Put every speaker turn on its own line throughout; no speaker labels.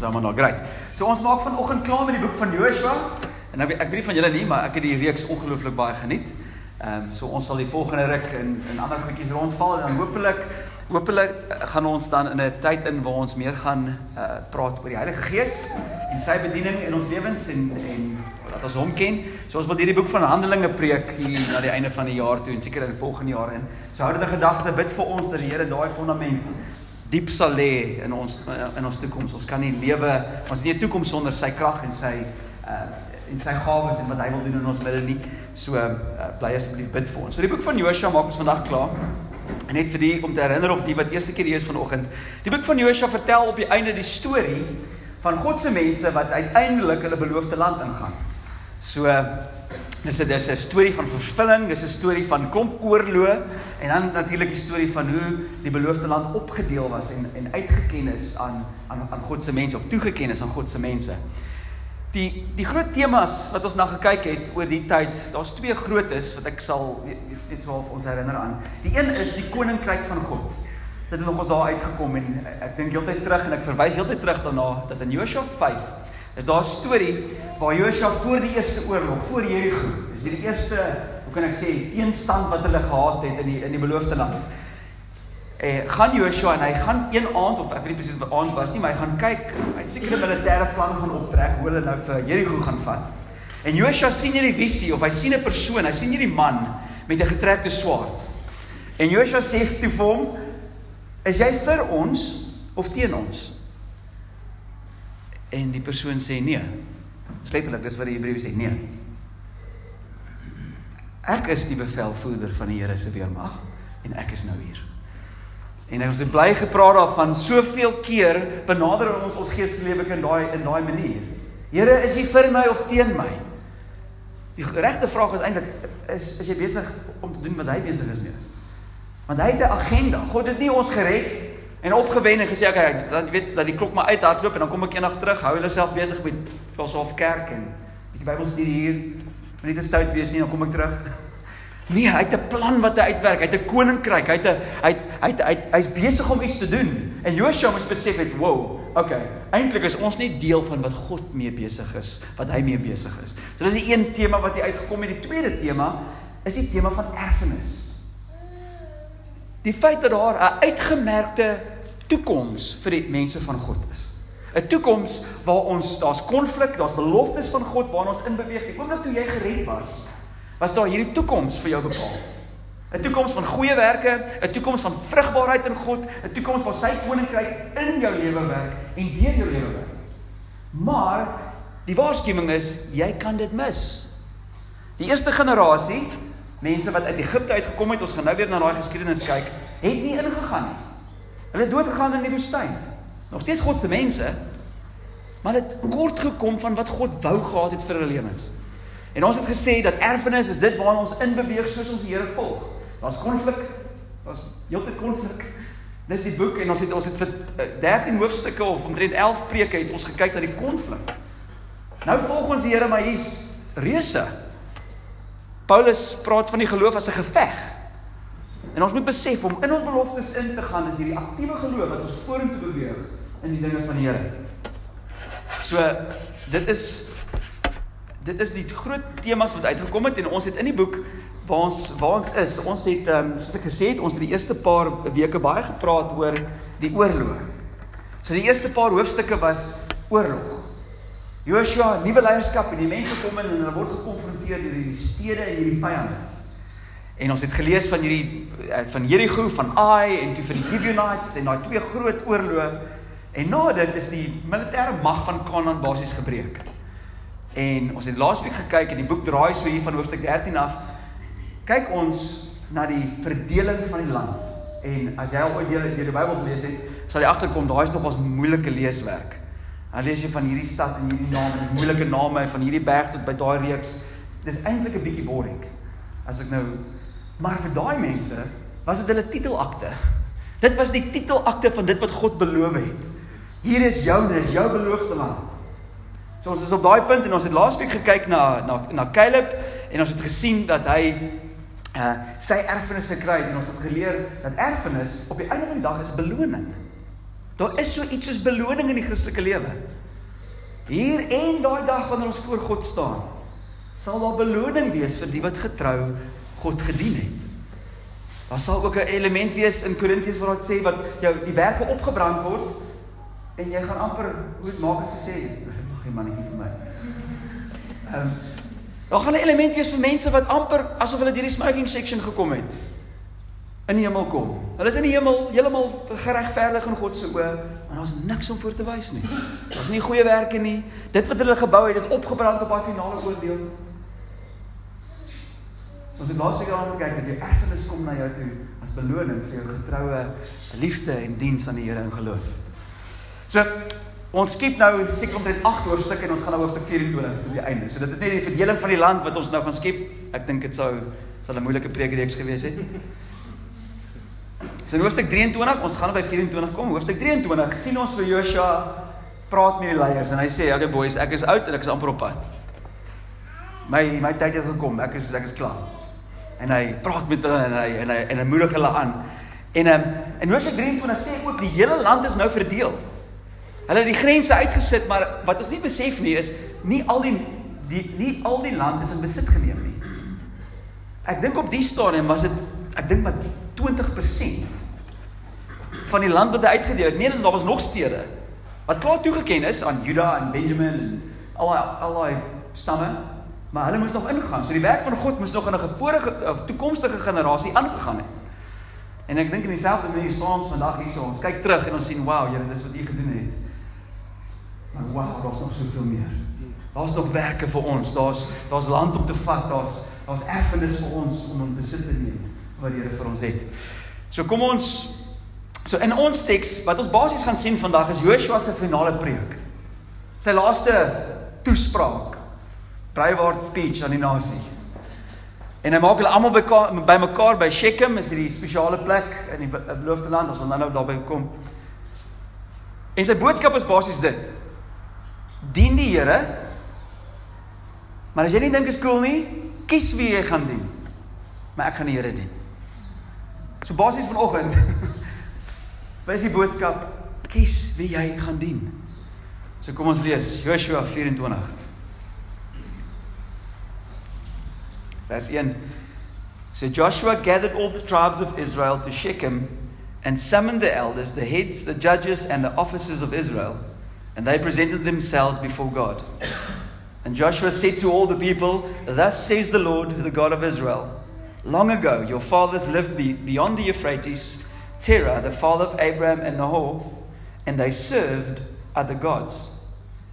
Hou maar nou great. So ons maak vanoggend klaar met die boek van Joshua. En nou ek weet nie van julle nie, maar ek het die reeks ongelooflik baie geniet. Ehm um, so ons sal die volgende ruk in in ander goedjies rondval en hopelik hopelik eh, gaan ons dan in 'n tyd in waar ons meer gaan uh, praat oor die Heilige Gees en sy bediening in ons lewens en en dat ons hom ken. So ons wil hierdie boek van Handelinge preek hier na die einde van die jaar toe en seker in volgende jaar in. So hou dit 'n gedagte bid vir ons dat die Here daai fondament diep sal lê in ons in ons toekoms. Ons kan nie lewe ons nie 'n toekoms sonder sy krag en sy uh en sy gawes en wat hy wil doen in ons midde nie. So uh, bly asseblief bid vir ons. So die boek van Josua maak ons vandag klaar. En net vir die om te herinner of die wat eerste keer hier is vanoggend. Die boek van Josua vertel op die einde die storie van God se mense wat uiteindelik hulle beloofde land ingaan. So dis 'n dis 'n storie van vervulling, dis 'n storie van klomp oorloë en dan natuurlik die storie van hoe die beloofde land opgedeel was en en uitgeken is aan aan aan God se mense of toegeken is aan God se mense. Die die groot temas wat ons na gekyk het oor die tyd, daar's twee grootes wat ek sal net so vir ons herinner aan. Die een is die koninkryk van God. Dit het nog ons daar uitgekom en ek dink heeltyd terug en ek verwys heeltyd terug daarna dat in Josua 5 is daar 'n storie waar Josua voor die eerste oorlog, voor Jerigo, is die eerste, hoe kan ek sê, teenstand wat hulle gehad het in die in die beloofde land. Eh gaan Joshua en hy gaan een aand of ek weet nie presies wat aand was nie, maar hy gaan kyk, hy het seker 'n militêre plan gaan optrek hoe hulle nou vir Jerigo gaan vat. En Joshua sien hierdie visie of hy sien 'n persoon, hy sien hierdie man met 'n getrekte swaard. En Joshua sê toe vir hom: "Is jy vir ons of teen ons?" En die persoon sê: "Nee." Letterlik, dis wat die Hebreë sê: "Nee." Ek is die bevelvoerder van die Here se weermag en ek is nou hier. En ons het bly gepraat daarvan soveel keer benader ons ons geestelike in daai in daai manier. Here, is jy vir my of teen my? Die regte vraag is eintlik is is jy besig om te doen wat hy besig is mee? Want hy het 'n agenda. God het nie ons gered en opgewen en gesê okay, dan weet dat die klok maar uithardloop en dan kom ek eendag terug. Hou hulle self besig met Velshof kerk en die Bybelstudie hier. Moenie te stout wees nie, dan kom ek terug. Nee, hy het 'n plan wat hy uitwerk. Hy het 'n koninkryk. Hy het 'n hy het hy het, hy hy's besig om iets te doen. En Joshua moes besef het, "Wow, okay. Eintlik is ons nie deel van wat God mee besig is, wat hy mee besig is." So dis die een tema wat hier uitgekom het. Die tweede tema is die tema van erfenis. Die feit dat daar 'n uitgemerkte toekoms vir die mense van God is. 'n Toekoms waar ons daar's konflik, daar's beloftes van God waarna ons in beweeg. Die oomblik toe jy gered was, was daar hierdie toekoms vir jou bepaal. 'n Toekoms van goeie werke, 'n toekoms van vrugbaarheid in God, 'n toekoms waar sy koninkryk in jou lewe werk en deur jou lewe werk. Maar die waarskuwing is jy kan dit mis. Die eerste generasie mense wat uit Egipte uitgekom het, ons gaan nou weer na daai geskiedenis kyk, het nie ingegaan nie. Hulle het dood gegaan in die woestyn. Nog steeds God se mense, maar dit kort gekom van wat God wou gehad het vir hulle lewens. En ons het gesê dat erfenis is dit waarna ons inbeweeg soos ons die Here volg. Daar's konflik. Daar's heeltyd konflik. Dis die boek en ons het ons het vir 13 hoofstukke of omtrent 11 preke het ons gekyk na die konflik. Nou volg ons die Here maar hier's reuse. Paulus praat van die geloof as 'n geveg. En ons moet besef om in ons beloftes in te gaan is hierdie aktiewe geloof wat ons vorentoe beweeg in die dinge van die Here. So dit is dit is die groot temas wat uitgekom het en ons het in die boek waar ons waar ons is. Ons het ehm um, soos ek gesê het, ons het die eerste paar weke baie gepraat oor die oorlog. So die eerste paar hoofstukke was oorlog. Joshua, nuwe leierskap en die mense kom in en hulle word gekonfronteer deur hierdie stede en hierdie vyande. En ons het gelees van hierdie eh, van Jerigo, van Ai en toe van die Gibeonites en daai twee groot oorloë. En na dit is die militêre mag van Kanaan basies gebreek. En ons het laasweek gekyk en die boek draai so hier van hoofstuk 13 af. Kyk ons na die verdeling van die land. En as jy al ooit deur die Bybel gelees het, sal jy agterkom daai is nog ons moeilike leeswerk. Dan lees jy van hierdie stad en hierdie name, dis moeilike name van hierdie berg tot by daai reeks. Dis eintlik 'n bietjie boring. As ek nou maar vir daai mense was dit hulle titelakte. Dit was die titelakte van dit wat God beloof het. Hier is joune, is jou beloofde land. So ons is op daai punt en ons het laasweek gekyk na na na Caleb en ons het gesien dat hy uh sy erfenis gekry het en ons het geleer dat erfenis op die einde van die dag is beloning. Daar is so iets soos beloning in die Christelike lewe. Hier en daai dag wanneer ons voor God staan, sal daar beloning wees vir die wat getrou God gedien het. Daar sal ook 'n element wees in Korintiërs waar dit sê wat jou die werke opgebrand word en jy gaan amper hoe maak as jy sê mag jy mannetjie vir my. Ehm um, daar gaan 'n element wees vir mense wat amper asof hulle deur die smoking section gekom het in die hemel kom. Hulle is in die hemel heeltemal geregverdig in God se oë, maar daar's niks om voor te wys nie. Daar's nie goeie werke nie. Dit wat hulle gebou het, het opgebrand op daai finale oordeel. So as jy laas seker aan kyk dat jy erfenis kom na jou toe as beloning vir jou getroue liefde en diens aan die Here in geloof. So ons skiep nou seker omtrent 8 hoofstukke en ons gaan nou hoofstuk 24 tot die einde. So dit is net die verdeling van die land wat ons nou gaan skiep. Ek dink dit sou sal 'n moeilike preekreeks gewees het. So in hoofstuk 23, ons gaan by 24 kom. Hoofstuk 23 sien ons vir Joshua praat met die leiers en hy sê, "Okay boys, ek is oud en ek is amper op pad. My my tyd het gekom. Ek is ek is klaar." En hy praat met hulle en hy en hy en hy moedig hulle aan. En um, in Hoofstuk 23 sê ook die hele land is nou verdeel. Hulle het die grense uitgesit, maar wat ons nie besef nie is nie al die die nie al die land is in besit geneem nie. Ek dink op die stadium was dit ek dink maar 20% van die land wat hy uitgedeel het. Nee, daar was nog stede wat klaar toegeken is aan Juda en Benjamin en al daai al daai stamme, maar hulle moes nog ingaan. So die werk van God moes nog in 'n vorige of toekomstige generasie aangegaan het. En ek dink in dieselfde manier saans vandag hierso, ons kyk terug en ons sien, "Wow, Here, dis wat U gedoen het." Maar wow, daar's nog soveel meer. Daar's nog werke vir ons. Daar's daar's land om te vat. Daar's daar's erfenis vir ons om in besit te neem wat die Here vir ons het. So kom ons so in ons teks wat ons basies gaan sien vandag is Joshua se finale preek. Sy laaste toespraak. Bryward speech aan die nasie. En hy maak hulle almal bymekaar by Shechem, is hierdie spesiale plek in die beloofde land, ons gaan nou daarby kom. En sy boodskap is basies dit: Dien die Here. Maar as jy nie dink is cool nie, kies wie jy gaan dien. Maar ek gaan die Here dien. So basies vanoggend is die boodskap? Kies wie jy gaan dien. So kom ons lees Joshua 24. Vers 1. So Joshua gathered all the tribes of Israel to Shechem and summoned the elders, the heads, the judges and the officers of Israel, and they presented themselves before God. And Joshua said to all the people, Thus says the Lord, the God of Israel, Long ago, your fathers lived beyond the Euphrates, Terah, the father of Abraham and Nahor, and they served other gods.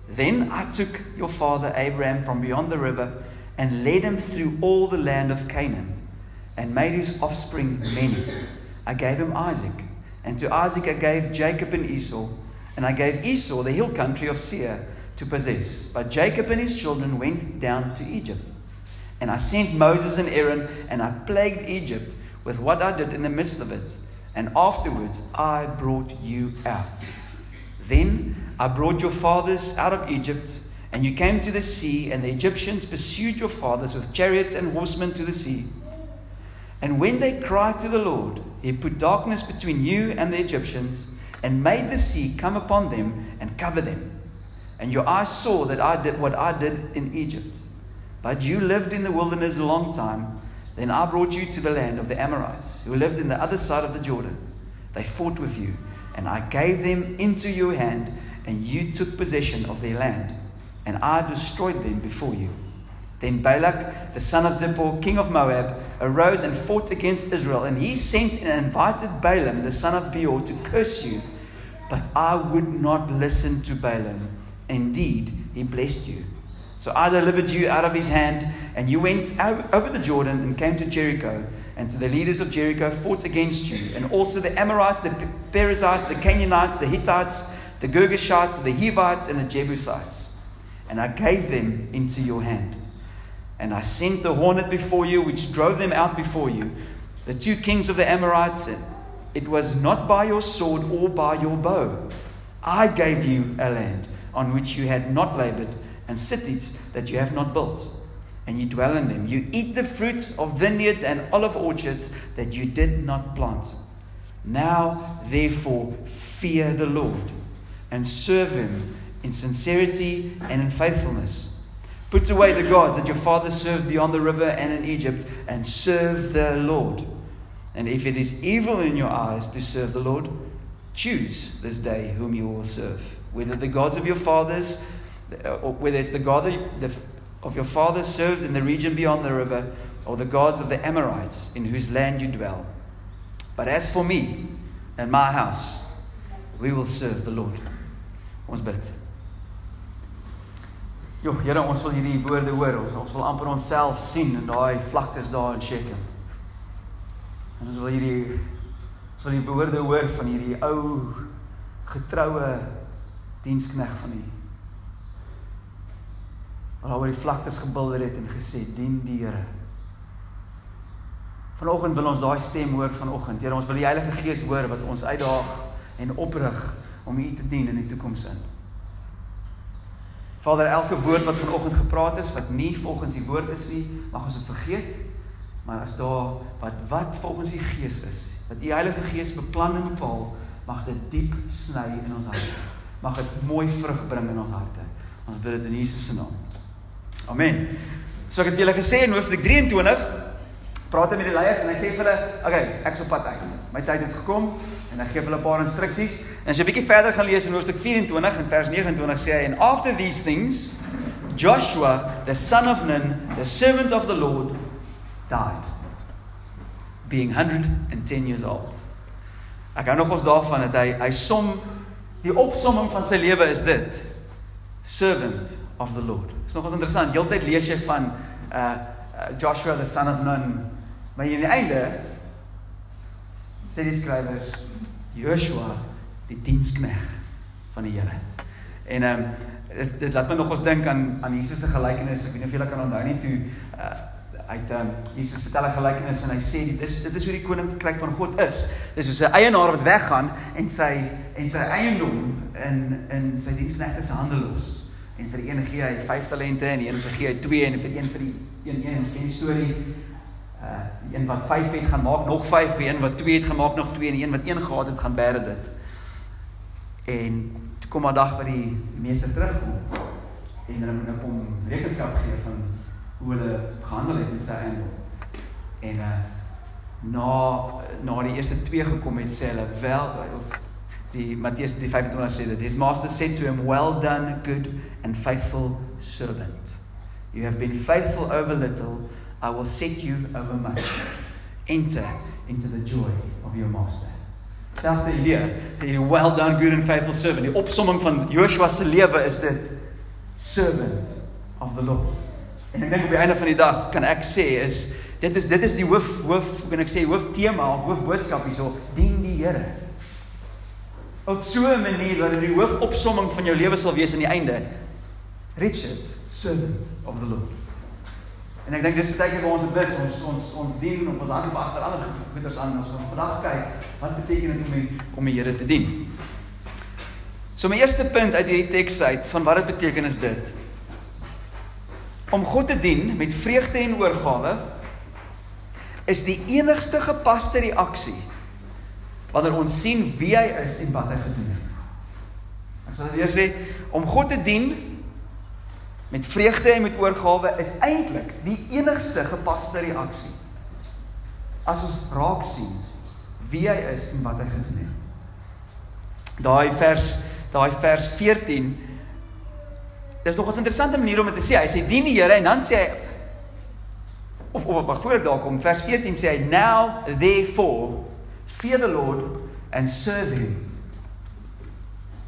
Then I took your father Abraham from beyond the river and led him through all the land of Canaan and made his offspring many. I gave him Isaac, and to Isaac I gave Jacob and Esau, and I gave Esau the hill country of Seir to possess. But Jacob and his children went down to Egypt. And I sent Moses and Aaron, and I plagued Egypt with what I did in the midst of it. And afterwards I brought you out. Then I brought your fathers out of Egypt, and you came to the sea, and the Egyptians pursued your fathers with chariots and horsemen to the sea. And when they cried to the Lord, he put darkness between you and the Egyptians, and made the sea come upon them and cover them. And your eyes saw that I did what I did in Egypt. But you lived in the wilderness a long time. Then I brought you to the land of the Amorites, who lived in the other side of the Jordan. They fought with you, and I gave them into your hand, and you took possession of their land. And I destroyed them before you. Then Balak, the son of Zippor, king of Moab, arose and fought against Israel, and he sent and invited Balaam, the son of Beor, to curse you. But I would not listen to Balaam. Indeed, he blessed you. So I delivered you out of his hand, and you went over the Jordan and came to Jericho. And to the leaders of Jericho fought against you, and also the Amorites, the Perizzites, the Canaanites, the Hittites, the Girgashites, the Hivites, and the Jebusites. And I gave them into your hand. And I sent the hornet before you, which drove them out before you, the two kings of the Amorites. It was not by your sword or by your bow. I gave you a land on which you had not labored and cities that you have not built, and you dwell in them. You eat the fruit of vineyards and olive orchards that you did not plant. Now, therefore, fear the Lord and serve him in sincerity and in faithfulness. Put away the gods that your fathers served beyond the river and in Egypt and serve the Lord. And if it is evil in your eyes to serve the Lord, choose this day whom you will serve. Whether the gods of your fathers, uh, or whether it's the God of your fathers served in the region beyond the river, or the gods of the Amorites in whose land you dwell. But as for me and my house, we will serve the Lord. Ons bid. Jo, Here, ons wil hierdie woorde hoor. Ons, ons wil amper onsself sien in daai vlaktes daar in Shechem. En ons wil hierdie ons wil die woorde hoor van hierdie ou getroue dienskneg van U. Wat oor die vlaktes gebilder het en gesê dien die Here. Vanoggend wil ons daai stem hoor vanoggend. Here, ons wil die Heilige Gees hoor wat ons uitdaag en oprig om U te dien in die toekoms in. Vader, elke woord wat vanoggend gepraat is wat nie volgens die woord is nie, mag ons dit vergeet. Maar as daar wat wat volgens die Gees is, wat U Heilige Gees beplan en bepaal, mag dit diep sny in ons harte. Mag dit mooi vrug bring in ons harte. Ons bid dit in Jesus se naam. Amen. So ek het vir julle gesê in hoofstuk 23 praat hy met die leiers en hy sê vir hulle, "Oké, okay, ek is op pad uit. My tyd het gekom." En hy gee hulle 'n paar instruksies. En as jy bietjie verder gaan lees in hoofstuk 24 en vers 29 sê hy, "And after these things, Joshua, the son of Nun, the servant of the Lord, died, being 110 years old." Ek hou nog ons daarvan dat hy hy som die opsomming van sy lewe is dit: servant of the Lord. Dit is nogals interessant. Heeltyd lees jy van uh, uh Joshua the son of Nun, maar aan die einde sê die skrywers Joshua die dienskneg van die Here. En ehm um, dit, dit laat my nog ons dink aan aan Jesus se gelykenis. Ek weet nie of julle kan onthou nie toe uh, uit ehm um, Jesus vertel 'n gelykenis en hy sê dis dit is hoe die koninkryk van God is. Dis soos 'n eienaar wat weggaan en sy en sy eiendom in in sy diensknegte se hande los. En vir een gee hy 5 talente en een gee hy 2 en vir een vir die een een ons ken die storie uh die een wat 5 het gaan maak nog 5, die een wat 2 het gemaak nog 2 en die een wat 1 gehad het gaan bære dit. En toe kom 'n dag wat die meester terugkom en hulle moet nou kom rekenskap gee van hoe hulle gehandel het met sy eiendom. En uh na na die eerste 2 gekom het sê hulle wel of die Matteus 3:25 sê dit his master said to him well done good and faithful servant. You have been faithful over little I will set you over much. Enter into the joy of your master. Selfde idee, die well done good and faithful servant. Die opsomming van Joshua se lewe is dit servant of the Lord. En ek dink op die einde van die dag kan ek sê is dit is dit is die hoof hoof kan ek sê hoof tema of hoof boodskap hierso dien die Here. Op so 'n manier dat dit die hoof opsomming van jou lewe sal wees aan die einde. Richard, servant of the Lord. En ek dink dis baie keer waar ons dit is, ons ons ons dien op ons hande agter ander goeders aan ons ons vandag kyk, wat beteken dit om die, om die Here te dien? So my eerste punt uit hierdie teks uit van wat dit beteken is dit. Om God te dien met vreugde en oorgawe is die enigste gepaste reaksie wanneer ons sien wie hy is en wat hy gedoen het. Ek sal weer sê om God te dien met vreugde en met oorgawe is eintlik die enigste gepaste reaksie. As ons raak sien wie hy is en wat hy gedoen het. Daai vers, daai vers 14 Dis nog 'n interessante manier om dit te sê. Hy sê dien die Here en dan sê hy of of wat voor daar kom vers 14 sê hy now therefore fear the Lord and serve him.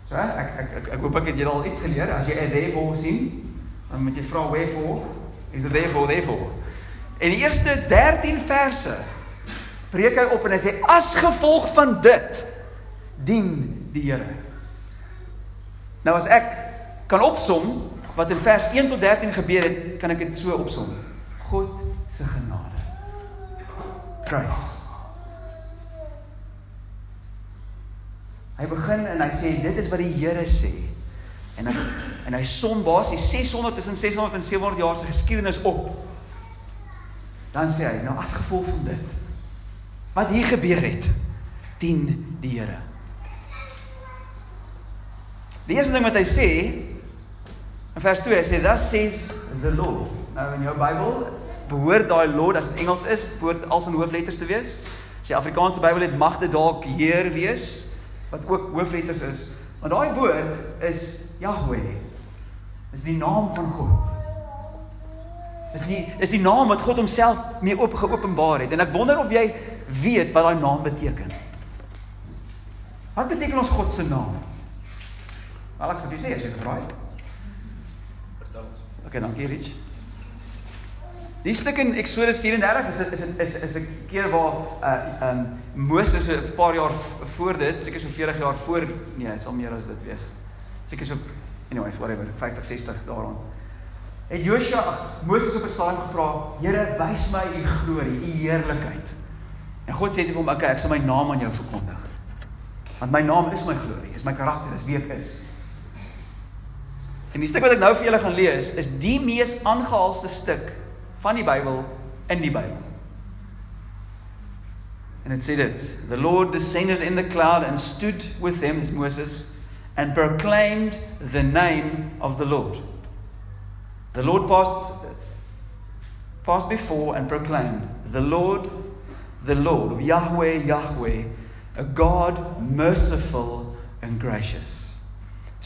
So ek ek ek, ek hoop ek het julle al iets geleer as jy therefore sien dan moet jy vra wherefore? Is it therefore therefore? En die eerste 13 verse breek hy op en hy sê as gevolg van dit dien die Here. Nou as ek kan opsom wat in vers 1 tot 13 gebeur het kan ek dit so opsom. God se genade. Grace hy begin en hy sê dit is wat die Here sê En hy en hy som basies 600 tussen 600 en 700 jaar se geskiedenis op. Dan sê hy, nou as gevolg van dit wat hier gebeur het, dien die Here. Die eerste ding wat hy sê in vers 2 sê that says the Lord. Nou in jou Bybel behoort daai Lord as dit Engels is, behoort als in hoofletters te wees. As die Afrikaanse Bybel het mag dit dalk Heer wees wat ook hoofletters is. Maar daai woord is Yahweh. Dis die naam van God. Dis die is die naam wat God homself mee oop geopenbaar het. En ek wonder of jy weet wat daai naam beteken. Wat beteken ons God se naam? Wel ek sê dis as jy gevra het. Vertel ons. Okay, dankie Rich. Die stuk in Eksodus 34 is is is is 'n keer waar uh um Moses 'n paar jaar voor dit, seker so 40 jaar voor, nee, dit sal meer as dit wees. Seker so anyways, whatever, 50, 60 daaroond. Het Joshua Moses op 'n stadium gevra, Here, wys my u glorie, u heerlikheid. En God sê vir hom, okay, ek sal my naam aan jou verkondig. Want my naam is my glorie, is my karakter, is wie ek is. En die stuk wat ek nou vir julle gaan lees, is die mees aangehaalste stuk van die Bybel in die Bybel. En dit sê dit, the Lord descended in the cloud and stood with as Moses and proclaimed the name of the Lord. The Lord passed passed before and proclaimed, the Lord, the Lord, of Yahweh, Yahweh, a God merciful and gracious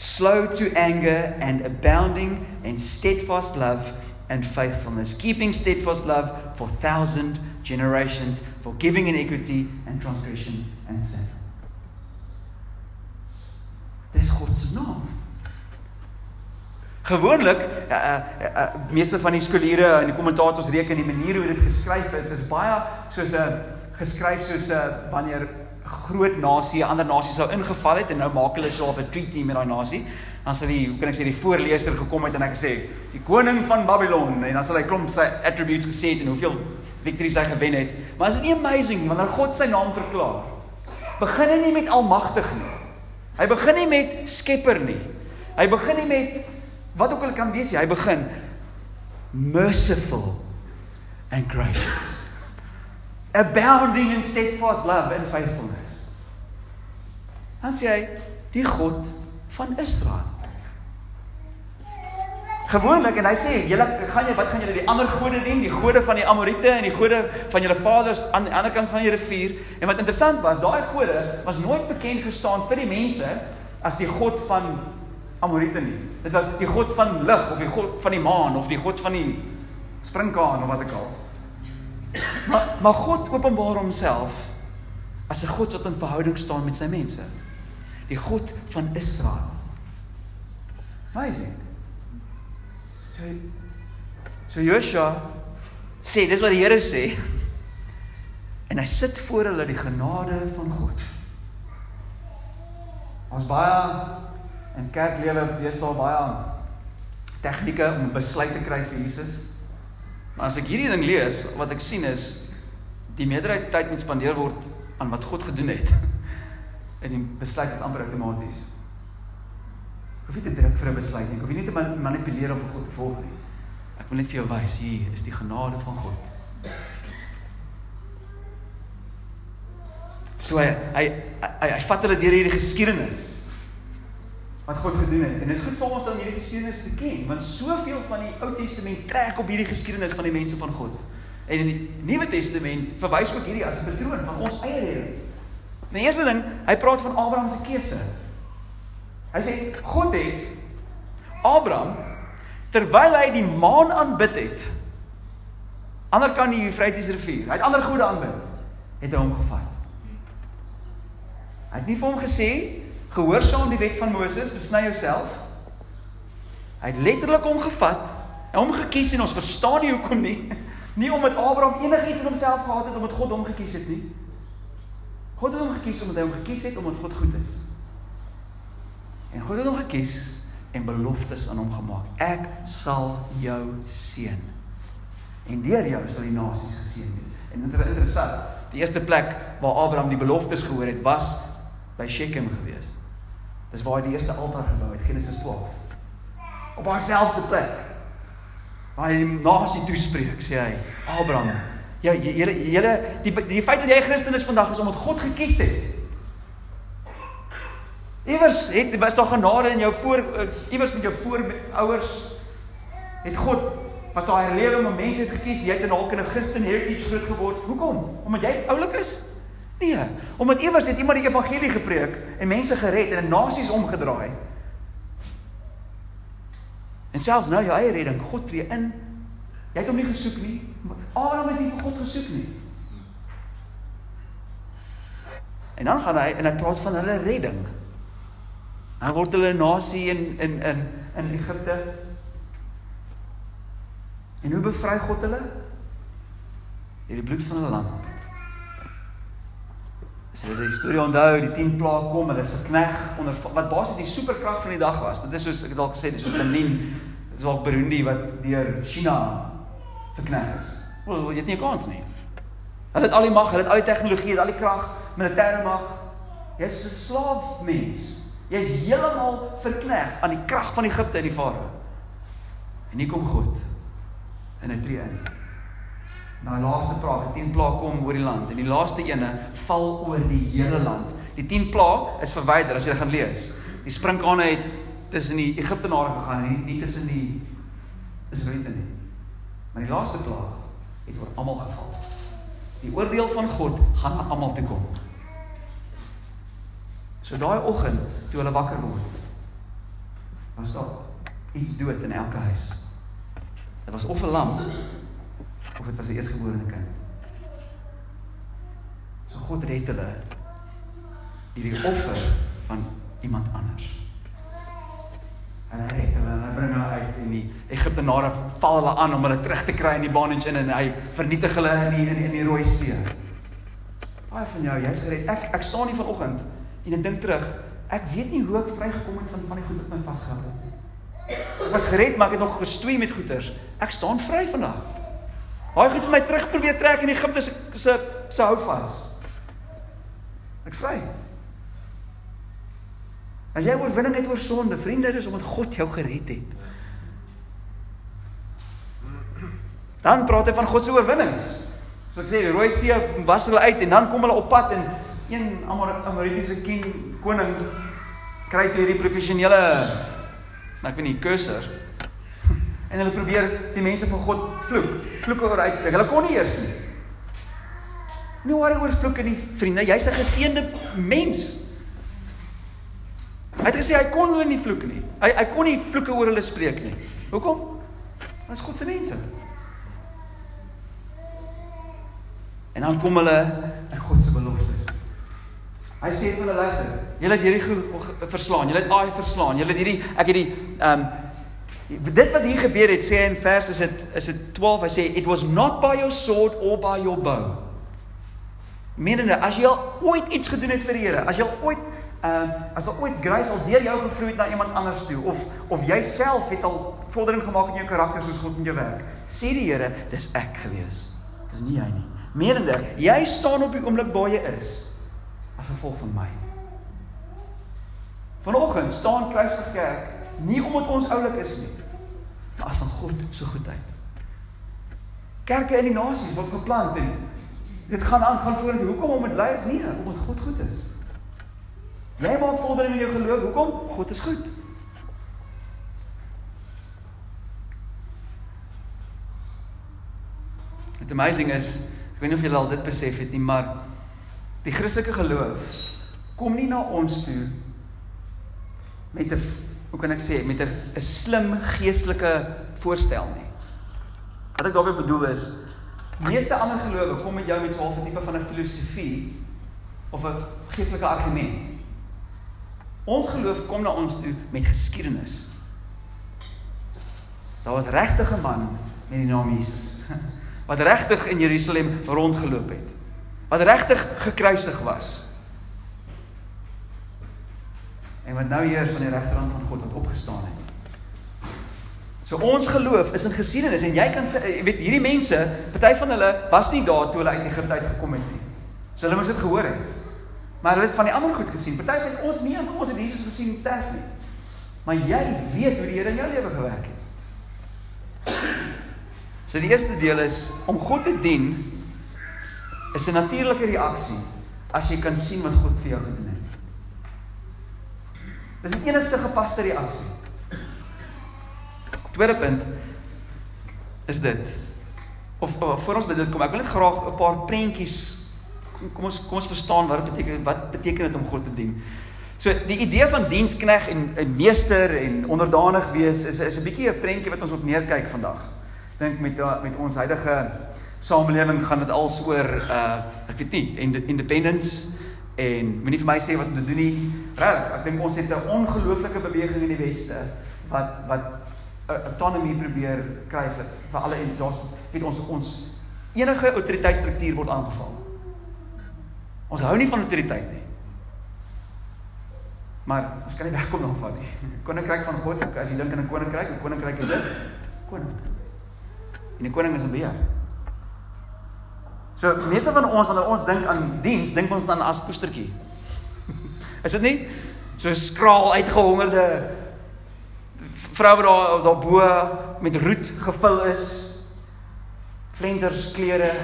slow to anger and abounding in steadfast love and faithfulness, keeping steadfast love for thousand generations, forgiving iniquity and transgression and sin. Dis God se naam. Gewoonlik, uh, uh, uh, meeste van die skooliere en die kommentators reken die manier hoe dit geskryf is, is baie soos 'n geskryf soos 'n wanneer groot nasie, ander nasie sou ingeval het en nou maak hulle so 'n treaty met daai nasie. Dan sal die, hoe kan ek sê, die voorleser gekom het en ek gesê, die koning van Babylon en dan sal hy klomp sy attributes gesê het en hoeveel victories hy gewen het. Maar is dit nie amazing wanneer God sy naam verklaar? Begin hy nie met almagtig nie. Hy begin nie met skepper nie. Hy begin nie met wat ook al kan wees nie. Hy begin merciful and gracious abounding in steadfast love and faithfulness. Dan sê hy die God van Israel. Gewoonlik en hy sê julle gaan jy wat gaan julle die ander gode dien, die gode van die Amorite en die gode van julle vaders aan die ander kant van die rivier. En wat interessant was, daai gode was nooit bekend gestaan vir die mense as die God van Amorite nie. Dit was die God van lig of die God van die maan of die God van die springkaan of wat ek al. Maar maar God openbaar homself as 'n God wat in verhouding staan met sy mense. Die God van Israel. Amazing. So so Joshua sê dis wat die Here sê. En hy sit voor hulle die genade van God. Ons baie in kerklewe besal baie tegnieke om besluit te kry vir Jesus. Maar as ek hierdie ding lees, wat ek sien is die meerderheid tyd moet spandeer word aan wat God gedoen het. En die besluit is amper outomaties. Ek hoef nie te druk vir 'n besluit nie. Ek hoef nie te manipuleer om God te volg nie. Ek wil net vir jou wys, hier is die genade van God. So hy hy hy, hy vat hulle deur hierdie geskiedenis wat God gedoen het. En dit is goed vir ons om hierdie geskiedenis te ken, want soveel van die Ou Testament trek op hierdie geskiedenis van die mense van God. En in die Nuwe Testament verwys ook hierdie as 'n patroon van ons eie lewe. Die eerste ding, hy praat van Abraham se keuse. Hy sê God het Abraham terwyl hy die maan aanbid het, ander kan die Eufrates rivier, hy het ander gode aanbid, het hy hom gevat. Hy het nie vir hom gesê gehoorsaam die wet van Moses, besny jouself. Hy het letterlik hom gevat en hom gekies en ons verstaan nie hoekom nie. Nie omdat Abraham enigiets in homself gehad het omdat God hom gekies het nie. God het hom gekies omdat hy hom gekies het omdat God goed is. En God het hom gekies en beloftes aan hom gemaak. Ek sal jou seën. En deur jou sal die nasies geseën wees. En interessant, die eerste plek waar Abraham die beloftes gehoor het was by Shechem geweest. Dis waar hy die eerste altaar gebou het, Genesis 12. Op haarselfde plek. Waar hy die nasie toespreek, sê hy, Abraham, ja, julle julle die die feit dat jy 'n Christen is vandag is omdat God gekies het Iewers het was daar genade in jou voor uh, iewers met jou voorouers het God was daar 'n lewe om mense het gekies, jy het in dalk in 'n Christen heritage groot geword. Hoekom? Omdat jy oulik is? Nee, omdat iewers het iemand die evangelie gepreek en mense gered en 'n nasies omgedraai. En selfs nou jou eie redding, God tree in. Jy het hom nie gesoek nie. Abraham het nie God gesoek nie. En dan gaan hy en hy praat van hulle redding. Dan word hulle 'n nasie in in in in Egipte. En hoe bevry God hulle? Deur die bloed van hulle lam. As jy die storie onthou, die 10 plaag kom, hulle is gekneg onder wat basies die superkrag van die dag was. Dit is soos ek het al gesê, dis soos Benin, dis ook Burundi wat deur China verkneg is. Wel, jy het nie 'n kans nie. Hulle het al die mag, hulle het al die tegnologie, al die krag, militêre mag. Jy's 'n slaaf mens. Jy's heeltemal verkneg aan die krag van Egipte en die farao. En hier kom God in 'n tree in. Na die laaste plaag, die 10 plaag kom oor die land en die laaste ene val oor die hele land. Die 10 plaag is verwyder as jy gaan lees. Die sprinkane het tussen die Egiptenare gegaan, nie, nie tussen die Israeliete nie. Maar die laaste plaag het oor almal geval. Die oordeel van God gaan aan almal toe kom. So daai oggend toe hulle wakker word, was daar iets dood in elke huis. Dit was of 'n lam of dit was 'n eersgeborene kind. So God red hulle deur die offer van iemand anders. En hy red hulle en hy bring hulle uit en die Egiptenare val hulle aan om hulle terug te kry in die bondage in en hy vernietig hulle in die, in, in die Rooi See. Baie van jou, jy's gered. Ek ek staan hier vanoggend En ek dink terug, ek weet nie hoe ek vrygekom het van van die goed wat my vasgehou het nie. Ek was gered, maar ek het nog gestoei met goeters. Ek staan vry vandag. Daai goed het my terug probeer trek in Egipte se se se hou vas. Ek's vry. As jy oorwinning het oor sonde, vriende, dis omdat God jou gered het. Dan praat hy van God se oorwinnings. So ek sê die Rooi See was hulle uit en dan kom hulle op pad en een Amaritiese king koning kry hierdie professionele ek weet nie kurser en hulle probeer die mense van God vloek, vloeke oor uitspreek. Hulle kon nie eers nie. Nou waar oor vloeke nie, vriende, jy's 'n geseënde mens. Hy het gesê hy kon hulle nie vloek nie. Hy hy kon nie vloeke oor hulle spreek nie. Hoekom? Ons God se mense. En dan kom hulle in God se beloftes. Hy sê vir hulle luister, julle het hierdie verslaan, julle het Ai verslaan, julle het hierdie ek het die ehm um, dit wat hier gebeur het sê in vers is dit is dit 12 hy sê it was not by your sword or by your bow. Menende as jy al ooit iets gedoen het vir die Here, as jy al ooit ehm um, as al ooit grace al deur jou gevloei het na iemand anders toe of of jy self het al vordering gemaak in jou karakter soos God in jou werk, sê die Here, dis ek gewees. Dis nie jy nie. Menende, jy staan op die oomblik waar jy is as gevolg van my. Vanoggend staan Kruisig Kerk nie omdat ons oulik is nie, maar as van God se so goedheid. Kerke in die nasies word geplant en dit gaan aan van vorentoe. Hoekom om dit lei? Nee, omdat God goed is. Jy maak vordering in jou geloof. Hoekom? God is goed. What amazing is, ek weet nie of julle al dit besef het nie, maar Die Christelike geloof kom nie na ons toe met 'n hoe kan ek sê met 'n 'n slim geestelike voorstel nie. Wat ek daarmee bedoel is meeste ander gelowe kom met jou met so 'n tipe van 'n filosofie of 'n geestelike argument. Ons geloof kom na ons toe met geskiedenis. Daar was regtig 'n man met die naam Jesus wat regtig in Jerusalem rondgeloop het wat regtig gekruisig was. En wat nou heers aan die regterhand van God wat opgestaan het. So ons geloof is in geskiedenis en jy kan sê jy weet hierdie mense, party van hulle was nie daar toe hulle uit Egipte uit gekom het nie. So hulle moes dit gehoor het. Maar hulle het van die ander goed gesien. Party van ons nie, ons het Jesus gesien self nie. Maar jy weet hoe die Here in jou lewe gewerk het. So die eerste deel is om God te dien is 'n natuurlike reaksie as jy kan sien wat God vir jou gedoen het. Dis die enigste gepaste reaksie. Tweede punt is dit of, of voor ons by dit kom, ek wil net graag 'n paar prentjies kom ons kom ons verstaan wat dit beteken wat beteken dit om God te dien. So die idee van dienskneg en 'n meester en onderdanig wees is is 'n bietjie 'n prentjie wat ons op neerkyk vandag. Dink met met ons huidige samelewing gaan dit als oor uh ek weet nie independence en moenie vir my sê wat om te doen nie. Reg, ek dink ons het 'n ongelooflike beweging in die weste wat wat autonomie probeer kry vir, vir alle en daar's weet ons ons enige autoriteitsstruktuur word aangeval. Ons hou nie van autoriteit nie. Maar ons kan nie wegkom daarvan nie. Koninkryk van God, as jy dink aan 'n koninkryk, 'n koninkryk is dit koning. En die koning is 'n beheer. So meeste van ons wanneer ons dink aan diens, dink ons dan as poestertjie. Is dit nie? So skraal uitgehongerde vrou wat daar daarbo met roet gevul is. Flenters klere.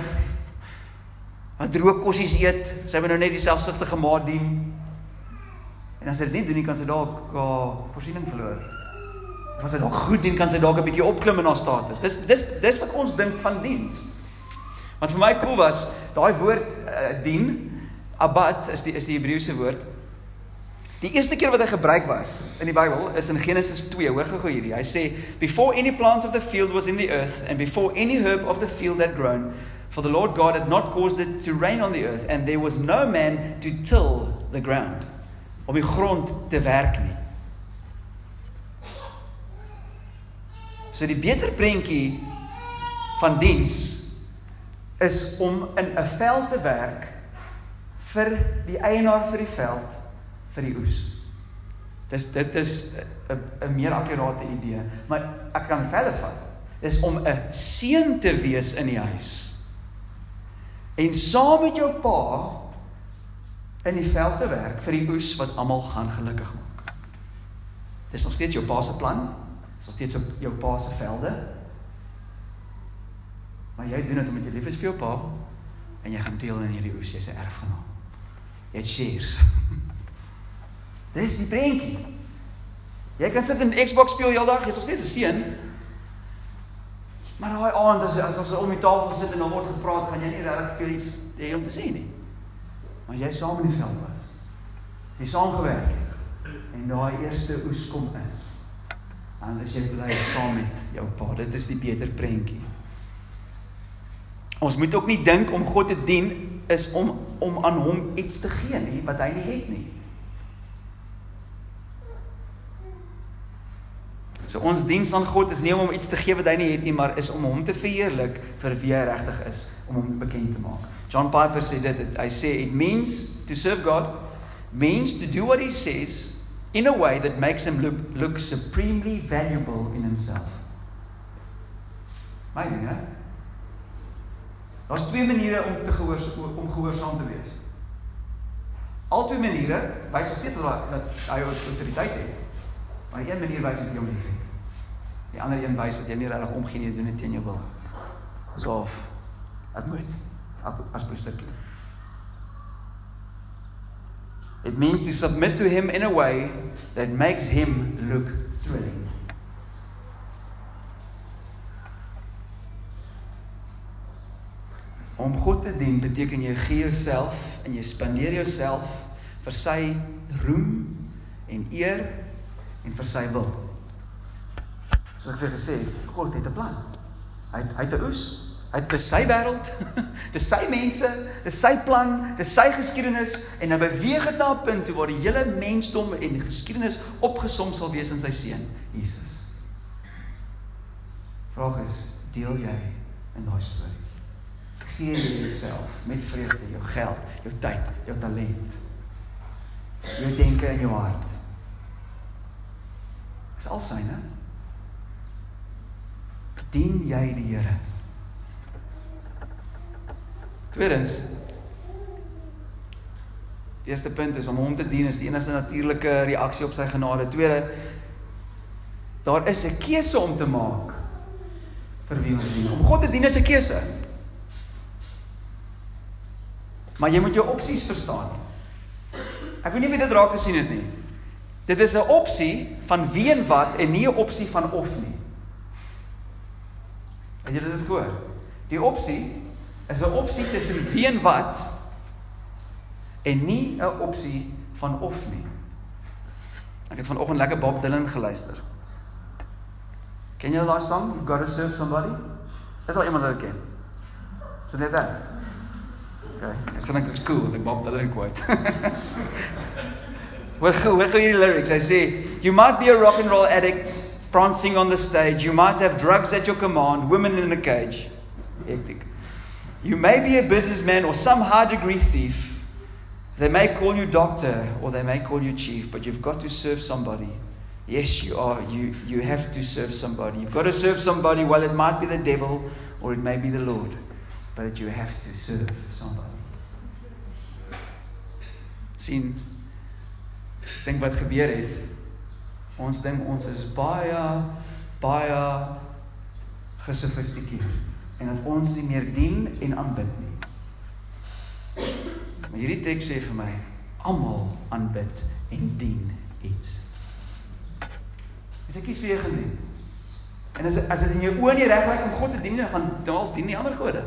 Wat droë kossies eet. Sy moet nou net dieselfde gemaak dien. En as sy dit nie doen nie, kan sy dalk haar voorsiening verloor. As sy dalk goed dien, kan sy dalk 'n bietjie opklim in haar status. Dis dis dis wat ons dink van diens. Wat vir my cool was, daai woord uh, dien, abad is die is die Hebreëse woord Die eerste keer wat hy gebruik was in die Bybel is in Genesis 2. Hoor gou hierdie. Hy sê before any plant of the field was in the earth and before any herb of the field had grown for the Lord God had not caused it to rain on the earth and there was no man to till the ground. Om die grond te werk nie. So die beter prentjie van diens is om in 'n veld te werk vir die eienaar vir die veld vir die oes. Dis dit is 'n 'n meer akkurate idee, maar ek kan verder vat. Dis om 'n seun te wees in die huis. En saam met jou pa in die veld te werk vir die oes wat almal gaan gelukkig maak. Dis nog steeds jou pa se plan. Dis nog steeds op jou pa se velde. Maar jy doen dit omdat jy lief is vir jou pa en jy gaan deel in hierdie jy's 'n erfgenaam. Jy shares. Dis die prentjie. Jy kan sit en Xbox speel heeldag, jy's nog steeds 'n seun. Maar daai aand as as ons om die tafel sit en dan word gepraat, gaan jy nie regtig veel iets hê om te sê nie. Maar jy saam in die veld was. Jy saam gewerk het. En daai eerste oes kom in. Dan is jy bly saam met jou pa. Dit is die beter prentjie. Ons moet ook nie dink om God te dien is om om aan hom iets te gee nie wat hy nie het nie. So ons diens aan God is nie om hom iets te gee wat hy nie het nie, maar is om hom te verheerlik vir wie hy regtig is, om hom bekend te maak. John Piper sê dit, hy sê it means to serve God means to do what he says in a way that makes him look look supremely valuable in himself. Amazing, hè? Daar's twee maniere om te gehoor om gehoorsaam te wees. Albei maniere wys steeds dat hy autoriteit het. Maar een manier wys dit jy hom liefhet. Die ander een wys dat jy nie regtig omgee nie, doen dit teen jou wil. Asof dit moet as bestukkie. It means to submit to him in a way that makes him look thrilling. Om God te dien beteken jy gee jouself en jy spandeer jouself vir sy roem en eer en vir sy wil. So ek het gesê, God het 'n plan. Hy hy het 'n oes. Hy het sy wêreld, dis sy mense, dis sy plan, dis sy geskiedenis en hy beweeg dit na 'n punt toe waar die hele mensdom en die geskiedenis opgesom sal wees in sy seun, Jesus. Vraag is, deel jy in daai storie? Gee jy jouself met vreugde, jou geld, jou tyd, jou talent, jou denke en jou hart is al syne. Dien jy die Here? Tweedens Die eerste punt is om hom te dien is die enigste natuurlike reaksie op sy genade. Tweede daar is 'n keuse om te maak vir wie ons dien. Om God te dien is 'n keuse. Maar jy moet jou opsies verstaan. Ek weet nie of jy dit raak gesien het nie. Dit is 'n opsie van wie en wat en nie 'n opsie van of nie. Het julle dit gehoor? Die opsie is 'n opsie tussen wie en wat en nie 'n opsie van of nie. Ek het vanoggend lekker Bob Dylan geluister. Ken jy daai song? You've got to serve somebody? Is al iemand wat dit ken? Is dit net dan? Okay, ek gaan net cool, ek Bob Dylan quote. Hoor gou, hoor gou hierdie lyrics. Hy sê, "You might be a rock and roll addict prancing on the stage. You might have drugs at your command, women in a cage." Hectic. You may be a businessman or some high degree thief. They may call you doctor or they may call you chief, but you've got to serve somebody. Yes, you are. You, you have to serve somebody. You've got to serve somebody. Well, it might be the devil or it may be the Lord, but you have to serve somebody. Sien dink wat gebeur het. Ons dink ons is baie baie gesofistikeerd en dat ons nie meer dien en aanbid nie. Maar hierdie teks sê vir my almal aanbid en dien iets. Is ek nie seë gedien? En as as dit in jou oë nie reg lyk om God te dien, dan gaan dalk dien nie ander gode.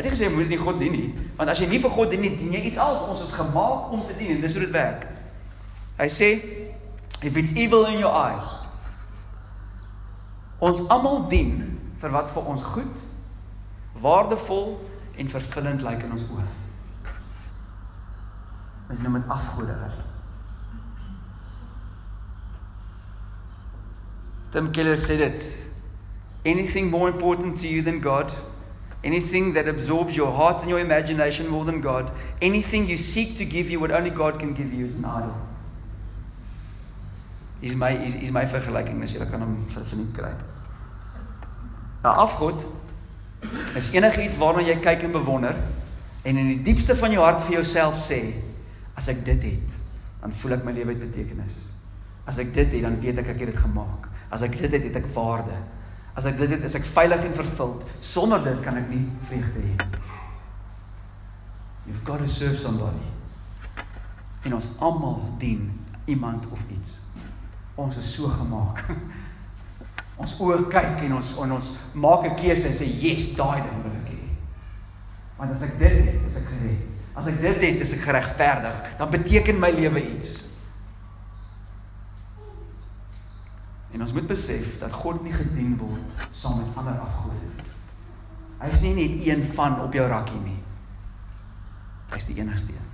Hy het gesê jy moet nie God dien nie, want as jy nie vir God dien nie, dien jy iets anders. Ons is gemaak om te dien en dis hoe dit werk. Hy sê if it's evil in your eyes. Ons almal dien vir wat vir ons goed, waardevol en vervullend lyk in ons oë. Ons noem dit afgoderry. Tim Keller sê dit anything more important to you than God anything that absorbs your heart and your imagination more than God anything you seek to give you what only God can give you is an idol is my is is my vergelyking as jy kan hom verniet kry. Nou afgod is enigiets waarna jy kyk en bewonder en in die diepste van jou hart vir jouself sê as ek dit het, dan voel ek my lewe het betekenis. As ek dit het, dan weet ek ek het dit gemaak. As ek dit het, het ek waarde. As ek dit het, is ek veilig en vervuld. Sonder dit kan ek nie vreugde hê nie. You've got to serve somebody. En ons almal dien iemand of iets ons is so gemaak. Ons oë kyk en ons en ons maak 'n keuse en sê yes, daai ding wil ek hê. Want as ek dit het, is ek gered. As ek dit het, is ek geregverdig. Dan beteken my lewe iets. En ons moet besef dat God nie gedien word saam met ander afgode nie. Hy is nie net een van op jou rakkie nie. Hy is die enigste een.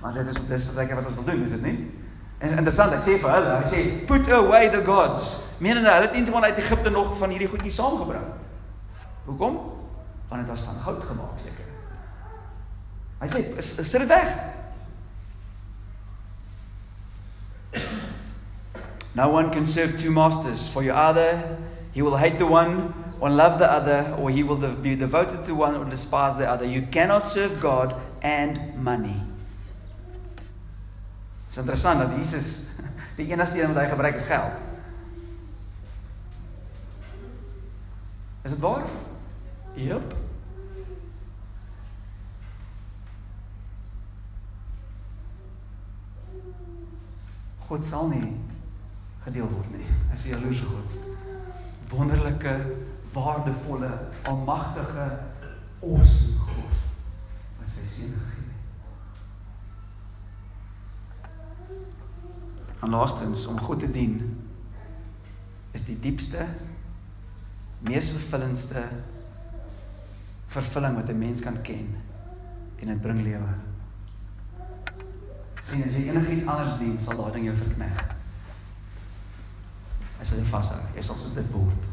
Maar dit is dis wat ek wat ons wil doen, is dit nie? En interessant, hy sê vir hulle, hy sê put away the gods. Menende hulle het eintlik uit Egipte nog van hierdie goedjies saamgebring. Hoekom? Want dit was van goud gemaak seker. Hy sê sit dit weg. No one can serve two masters for you either he will hate the one or love the other or he will be devoted to one or despise the other. You cannot serve God and money. Dit is interessant dat Jesus die enigste een wat hy gebruik is geld. Is dit waar? Jep. God sal nie gedeel word nie. Hy is 'n jaloerse God. Wonderlike, waardevolle, almagtige, awesome God wat sy seun gegee En laastens om God te dien is die diepste mees vervullendste vervulling wat 'n mens kan ken en dit bring lewe. Sien as jy enigiets anders dien, sal daai ding jou verkneg. As jy vashou, jy sal soos dit word.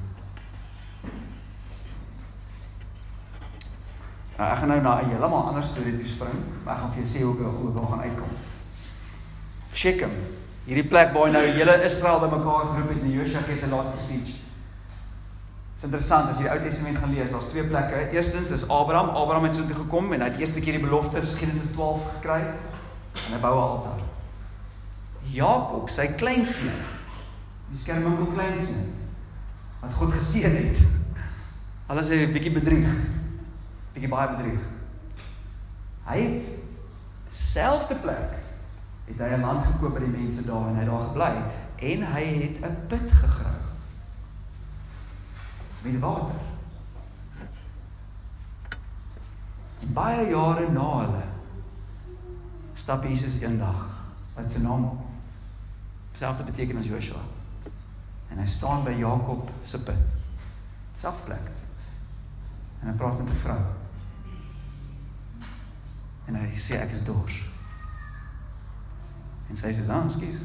Nou, ek gaan nou na 'n heeltemal ander storie toe spring, maar ek gaan vir jou sê hoe hoe dit gaan uitkom. Shechem Hierdie plek waar hy nou hele Israel bymekaar geroep het in Josua se laaste speech. Dit is interessant as jy die Ou Testament gaan lees, daar's twee plekke. Eerstens is Abraham, Abraham het so toe gekom en hy het eerste keer die belofte Genesis 12 gekry en hy bou 'n altaar. Jakob, sy kleinseun, die skermwinkel kleinseun wat God geseën het. Alles hy 'n bietjie bedrieg. Bietjie baie bedrieg. Hy het selfde plek het hy 'n land gekoop by die mense daar en hy daar gebly en hy het 'n put gegrawe met water. En baie jare na hulle stap Jesus eendag wat sy naam selfde beteken as Joshua. En hy staan by Jakob se put. Selfde plek. En hy praat met 'n vrou. En hy sê ek is dors. En sy sê, "Ah, skus.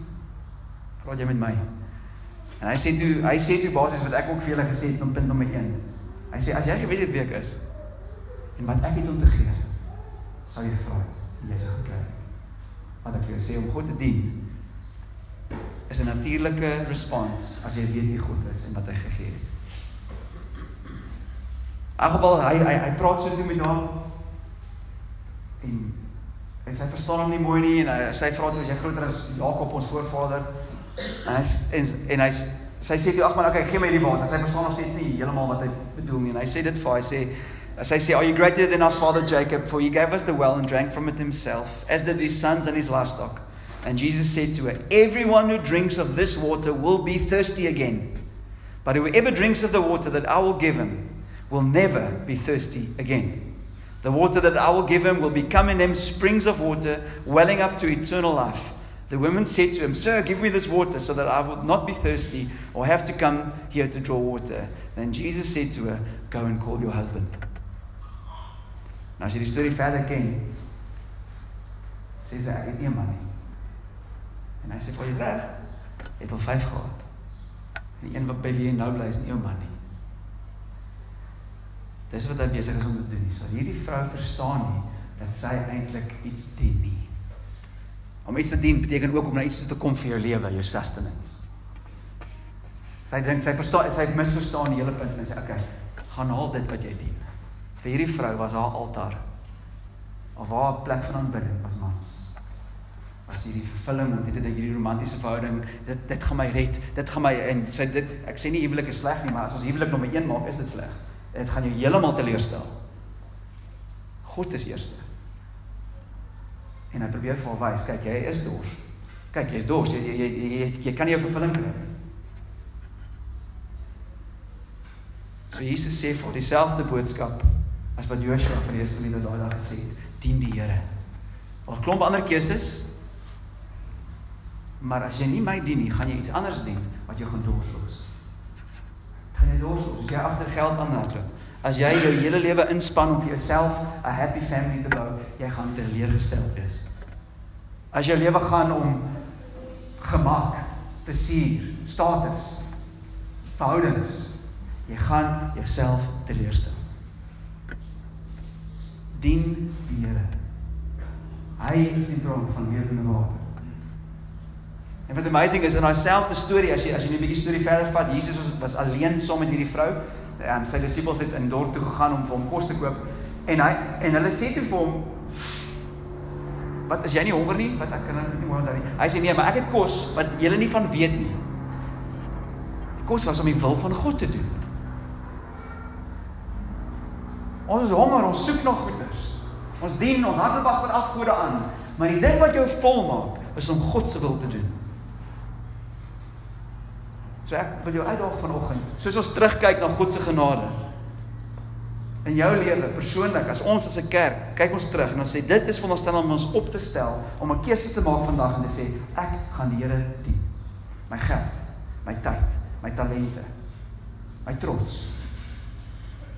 Praat jy met my?" En hy sê toe, hy sê toe basies wat ek ook vir julle gesê het op punt nommer 1. Hy sê as jy geweet het wie ek is en wat ek het om te gee, sal jy vra en jy sal kry. Wat ek vir jou sê om God te dien is 'n natuurlike respons as jy weet wie God is en wat hy gegee het. In geval hy hy hy praat so toe met haar. En en sy verstaan hom nie mooi nie en hy sy vra toe jy groter as Jakob ons voorvader. En hy en en hy sy sê toe ag man okay gee my die water. Sy verstaan nog steeds nie heeltemal wat hy bedoel nie en hy sê dit vir hy sê sy sê are you greater than our father Jacob? For he gave us the well and drank from it himself as did his sons and his livestock and Jesus said to her everyone who drinks of this water will be thirsty again but whoever drinks of the water that I will give him will never be thirsty again. The water that I will give him will become in him springs of water, welling up to eternal life. The woman said to him, Sir, give me this water so that I will not be thirsty or have to come here to draw water. Then Jesus said to her, Go and call your husband. Nou as jy die storie verder ken, sê sy ek 'n man. En hy sê, "Vir jy reg? Het al 5 gehad." En die een wat by wie jy nou bly is nie jou man nie. Dis wat hy besig is om te doen. So hierdie vrou verstaan nie dat sy eintlik iets dien nie. Om iets te dien beteken ook om na iets toe te kom vir jou lewe, jou sustenance. Sy dink sy verstaan sy misverstaan die hele punt en sê okay, gaan haal dit wat jy dien. Vir hierdie vrou was haar altaar of haar plek van aanbidding was mans. Was hierdie vervulling en dit het hierdie romantiese verhouding, dit dit gaan my red, dit gaan my en sy dit ek sê nie huwelik is sleg nie, maar as ons huwelik nommer 1 maak, is dit sleg. Dit gaan jou heeltemal teleurstel. God is eerste. En hy probeer vir haar wys, kyk, jy is dors. Kyk, jy's dors. Jy jy jy, jy, jy, kan nie jou vervulling kry. So Jesus sê vir dieselfde boodskap as wat Joshua van die eerste linie daai dag gesê het, dien die Here. Al klomp ander keuses. Maar as jy nie my dien nie, gaan jy iets anders dien wat jou gaan dors los gaan jy los as jy agter geld aanhardloop. As jy jou hele lewe inspann om vir jouself 'n happy family te bou, jy gaan teleurgestel wees. As jou lewe gaan om gemak, plesier, status, verhoudings, jy gaan jouself teleurstel. Dien die Here. Hy is die bron van lewende water. En wat amazing is in daai selfde storie as jy as jy 'n bietjie storie verder vat, Jesus was, was alleen saam met hierdie vrou. En sy disippels het in dorp toe gegaan om vir hom kos te koop. En hy en hulle sê toe vir hom Wat is jy nie honger nie? Wat ek kan nou nie onthou nie. Hy sê nee, maar ek het kos wat julle nie van weet nie. Die kos was om die wil van God te doen. Ons is honger, ons soek nog goeders. Ons dien, ons handelbag vir afgode aan, maar die ding wat jou vol maak is om God se wil te doen. So ek wil jou uitdaag vanoggend, soos ons terugkyk na God se genade in jou lewe persoonlik as ons as 'n kerk kyk ons terug en ons sê dit is veronderstel om ons op te stel om 'n keuse te maak vandag en te sê ek gaan die Here dien. My geld, my tyd, my talente, my trots.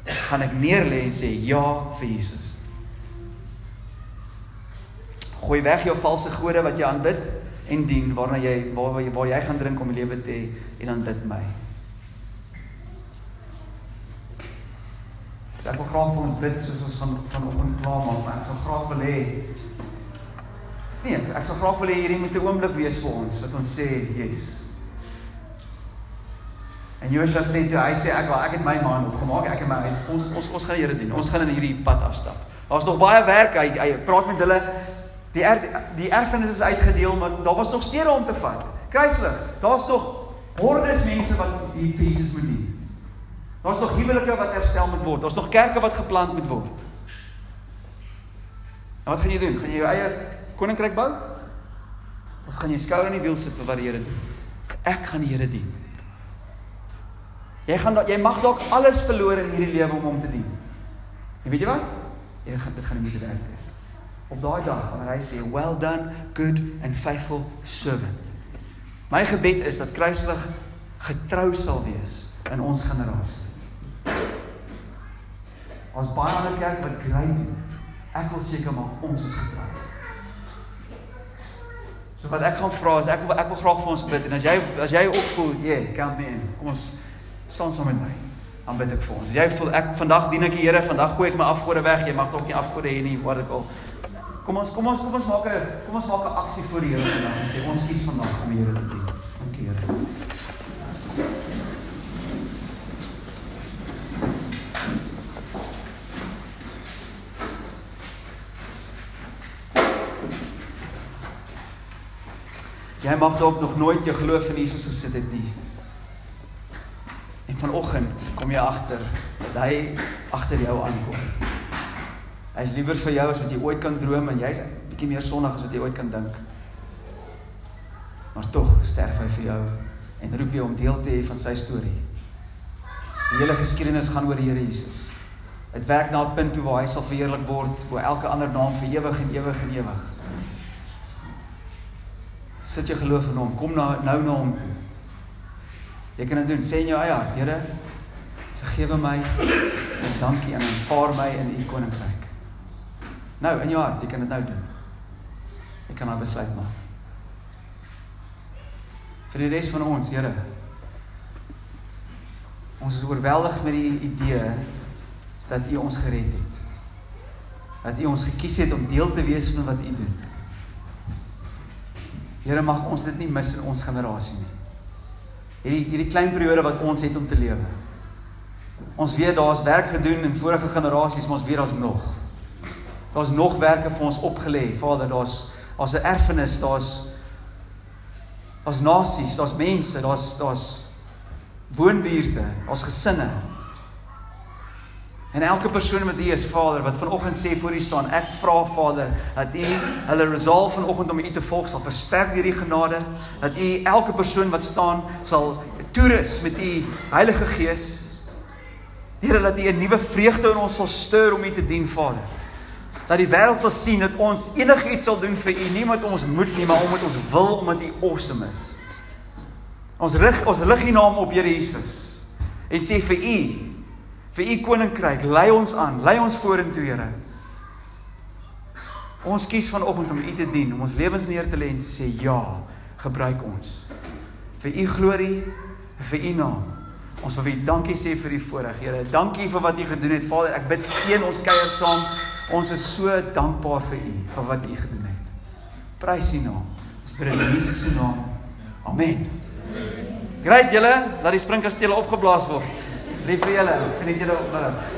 Gaan ek neerlê en sê ja vir Jesus. Gooi weg jou valse gode wat jy aanbid en dien waarna jy waar waar jy, waar jy gaan drink om die lewe te hê en dan dit my. So ek wil graag vir ons bid soos ons van vanoggend klaar maak, maar ek sal graag wil hê Nee, ek sal graag wil hê hierdie moet 'n oomblik wees vir ons wat ons sê, "Yes." En Joshua sê toe hy sê ek wel ek het my man opgemaak, ek en my huis, ons ons ons gaan die Here dien. Ons gaan in hierdie pad afstap. Daar's nog baie werk. Hy hy praat met hulle Die er, die erfenis is uitgedeel, maar daar was nog stede om te vat. Kruislig, daar's nog hordes mense wat vir Jesus moet dien. Daar's nog huwelike wat herstel moet word. Daar's nog kerke wat geplant moet word. En wat gaan jy doen? Gaan jy jou eie koninkryk bou? Of gaan jy skouer in die wiel sit vir wat die Here doen? Ek gaan die Here dien. Jy gaan jy mag dalk alles verloor in hierdie lewe om hom te dien. En weet jy wat? Jy gaan dit gaan nie meer werd wees. Op daai dag wanneer hy sê, "Well done, good and faithful servant." My gebed is dat Christus getrou sal wees in ons generasie. Ons baie ander kerk wat kry doen. Ek wil seker maak ons is getrou. So wat ek gaan vra is ek wil ek wil graag vir ons bid en as jy as jy ook voel, yeah, count me in. Kom ons staan saam met my. Dan bid ek vir ons. As jy voel ek vandag dien ek die Here, vandag gooi ek my afgode weg. Jy mag dalk nie afgode hê nie, wat ek al. Kom ons kom ons kom ons maak 'n kom ons maak 'n aksie vir die Here vandag en sê ons kies vandag om die Here te dien. Dankie Here. Jy mag dalk nog nooit jou geloof in Jesus gesit het nie. En vanoggend kom jy agter dat hy agter jou aankom. Hy is liewer vir jou as wat jy ooit kan droom en jy's bietjie meer sonnig as wat jy ooit kan dink. Maar tog sterf hy vir jou en roep jou om deel te hê van sy storie. Die hele geskiedenis gaan oor die Here Jesus. Dit werk na 'n punt toe waar hy sal verheerlik word bo elke ander naam vir ewig en ewig en ewig. Sit jou geloof in hom, kom na nou na hom toe. Jy kan dit doen, sê in jou eie hart, Here, vergewe my en dankie en aanvaar my in u koninkryk. Nou in jou hart, jy kan dit nou doen. Jy kan nou besluit maak. Vir die res van ons, Here. Ons is oorweldig met die idee dat U ons gered het. Dat U ons gekies het om deel te wees van wat U doen. Here mag ons dit nie mis in ons generasie nie. Hierdie hierdie klein periode wat ons het om te lewe. Ons weet daar's werk gedoen in vorige generasies, maar ons weet daar's nog. Daar's nog werke vir ons opgelê. Vader, daar's daar's 'n erfenis, daar's daar's nasies, daar's mense, daar's daar's woonbuurte, daar's gesinne. En elke persoon wat hier is, Vader, wat vanoggend sê voor U staan, ek vra Vader dat U hulle resolve vanoggend om U te volg sal versterk deur U genade, dat U elke persoon wat staan sal toerus met U Heilige Gees. Here dat U 'n nuwe vreugde in ons sal stuur om U te dien, Vader. Dat die wêreld sal sien dat ons enigiets sal doen vir U, nie omdat ons moet nie, maar omdat ons wil omdat U awesome is. Ons rig ons lig U naam op, Here Jesus. En sê vir U vir u koninkryk lei ons aan lei ons vorentoe Here. Ons kies vanoggend om u te dien om ons lewens neer te lê en te sê ja gebruik ons. Vir u glorie vir u naam. Ons wil vir u dankie sê vir die voorreg Here. Dankie vir wat u gedoen het. Vader ek bid seën ons kuier saam ons is so dankbaar vir u vir wat u gedoen het prys u naam ons bid in Jesus se naam amen Great julle, laat die springkastele opgeblaas word. Lief vir julle. Geniet julle opname.